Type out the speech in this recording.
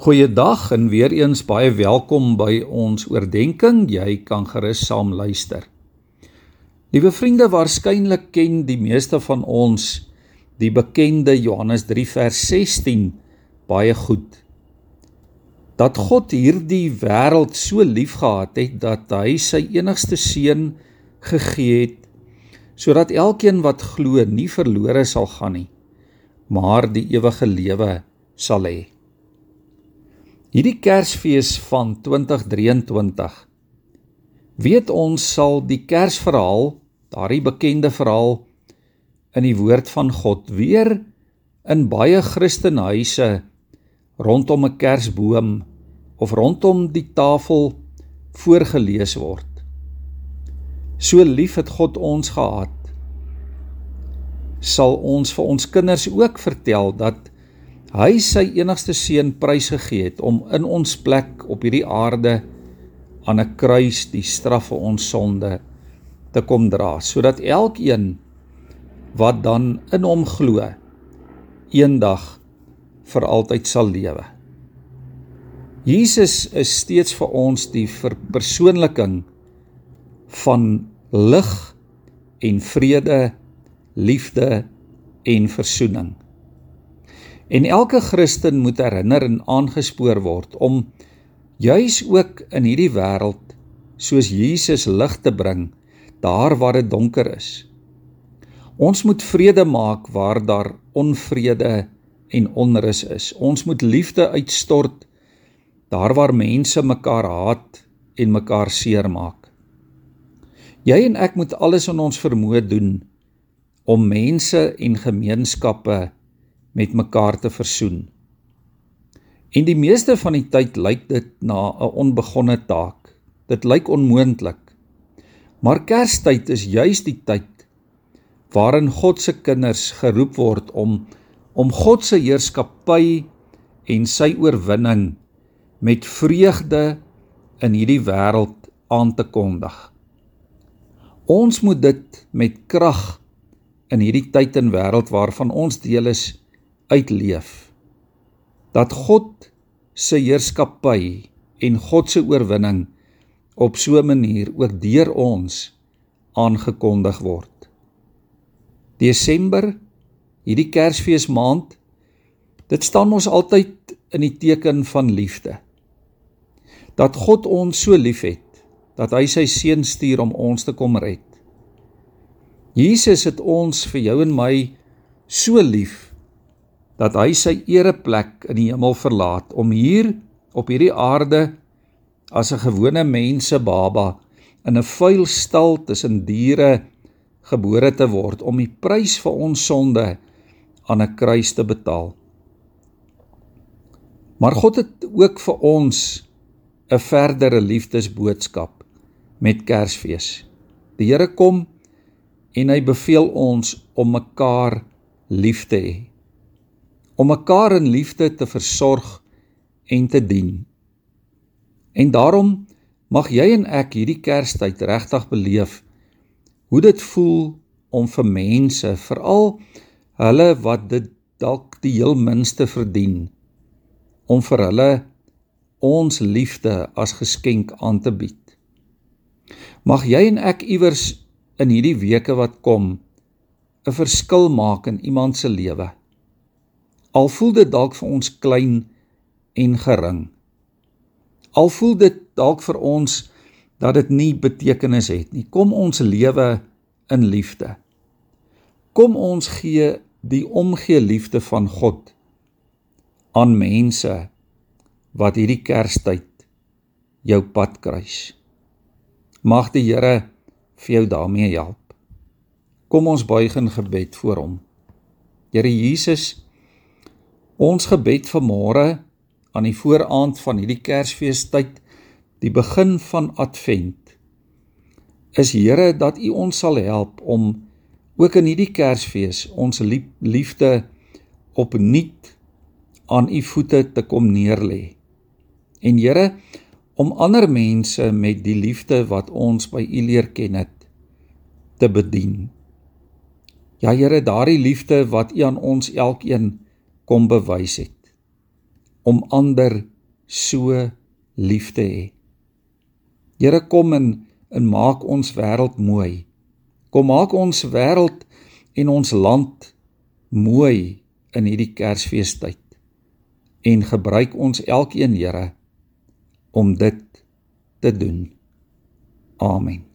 Goeiedag en weer eens baie welkom by ons oordeenking. Jy kan gerus saam luister. Liewe vriende, waarskynlik ken die meeste van ons die bekende Johannes 3 vers 16 baie goed. Dat God hierdie wêreld so liefgehad het dat hy sy enigste seun gegee het sodat elkeen wat glo nie verlore sal gaan nie, maar die ewige lewe sal hê. Hierdie Kersfees van 2023 weet ons sal die Kersverhaal, daardie bekende verhaal in die woord van God weer in baie Christenhuise rondom 'n Kersboom of rondom die tafel voorgeles word. So lief het God ons gehad. Sal ons vir ons kinders ook vertel dat hy sy enigste seun prysgegee het om in ons plek op hierdie aarde aan 'n kruis die straf vir ons sonde te kom dra sodat elkeen wat dan in hom glo eendag vir altyd sal lewe. Jesus is steeds vir ons die verpersoonliking van lig en vrede, liefde en versoening. En elke Christen moet herinner en aangespoor word om juis ook in hierdie wêreld soos Jesus lig te bring daar waar dit donker is. Ons moet vrede maak waar daar onvrede en onrus is. Ons moet liefde uitstort daar waar mense mekaar haat en mekaar seermaak. Jy en ek moet alles in ons vermoë doen om mense en gemeenskappe met mekaar te versoen. En die meeste van die tyd lyk dit na 'n onbegonne taak. Dit lyk onmoontlik. Maar Kerstyd is juis die tyd waarin God se kinders geroep word om om God se heerskappy en sy oorwinning met vreugde in hierdie wêreld aan te kondig. Ons moet dit met krag in hierdie tyd en wêreld waarvan ons deel is uitleef dat God se heerskappy en God se oorwinning op so 'n manier ook deur ons aangekondig word. Desember, hierdie Kersfeesmaand, dit staan ons altyd in die teken van liefde. Dat God ons so liefhet dat hy sy seun stuur om ons te kom red. Jesus het ons vir jou en my so lief dat hy sy ereplek in die hemel verlaat om hier op hierdie aarde as 'n gewone mense baba in 'n vuil stal tussen diere gebore te word om die prys vir ons sonde aan 'n kruis te betaal. Maar God het ook vir ons 'n verdere liefdesboodskap met Kersfees. Die Here kom en hy beveel ons om mekaar lief te hê om mekaar in liefde te versorg en te dien. En daarom mag jy en ek hierdie Kerstyd regtig beleef hoe dit voel om vir mense, veral hulle wat dit dalk die heel minste verdien, om vir hulle ons liefde as geskenk aan te bied. Mag jy en ek iewers in hierdie weke wat kom 'n verskil maak in iemand se lewe. Al voel dit dalk vir ons klein en gering. Al voel dit dalk vir ons dat dit nie betekenis het nie. Kom ons lewe in liefde. Kom ons gee die omgee liefde van God aan mense wat hierdie Kerstyd jou pad kruis. Mag die Here vir jou daarmee help. Kom ons buig in gebed voor hom. Here Jesus, Ons gebed vanmôre aan die vooraand van hierdie Kersfeestyd, die begin van Advent, is Here dat U ons sal help om ook in hierdie Kersfees ons liefde opnuut aan U voete te kom neerlê. En Here, om ander mense met die liefde wat ons by U leer ken het te bedien. Ja Here, daardie liefde wat U aan ons elkeen kom bewys het. om ander so lief te hê. Here kom en en maak ons wêreld mooi. Kom maak ons wêreld en ons land mooi in hierdie Kersfeestyd. En gebruik ons elkeen, Here, om dit te doen. Amen.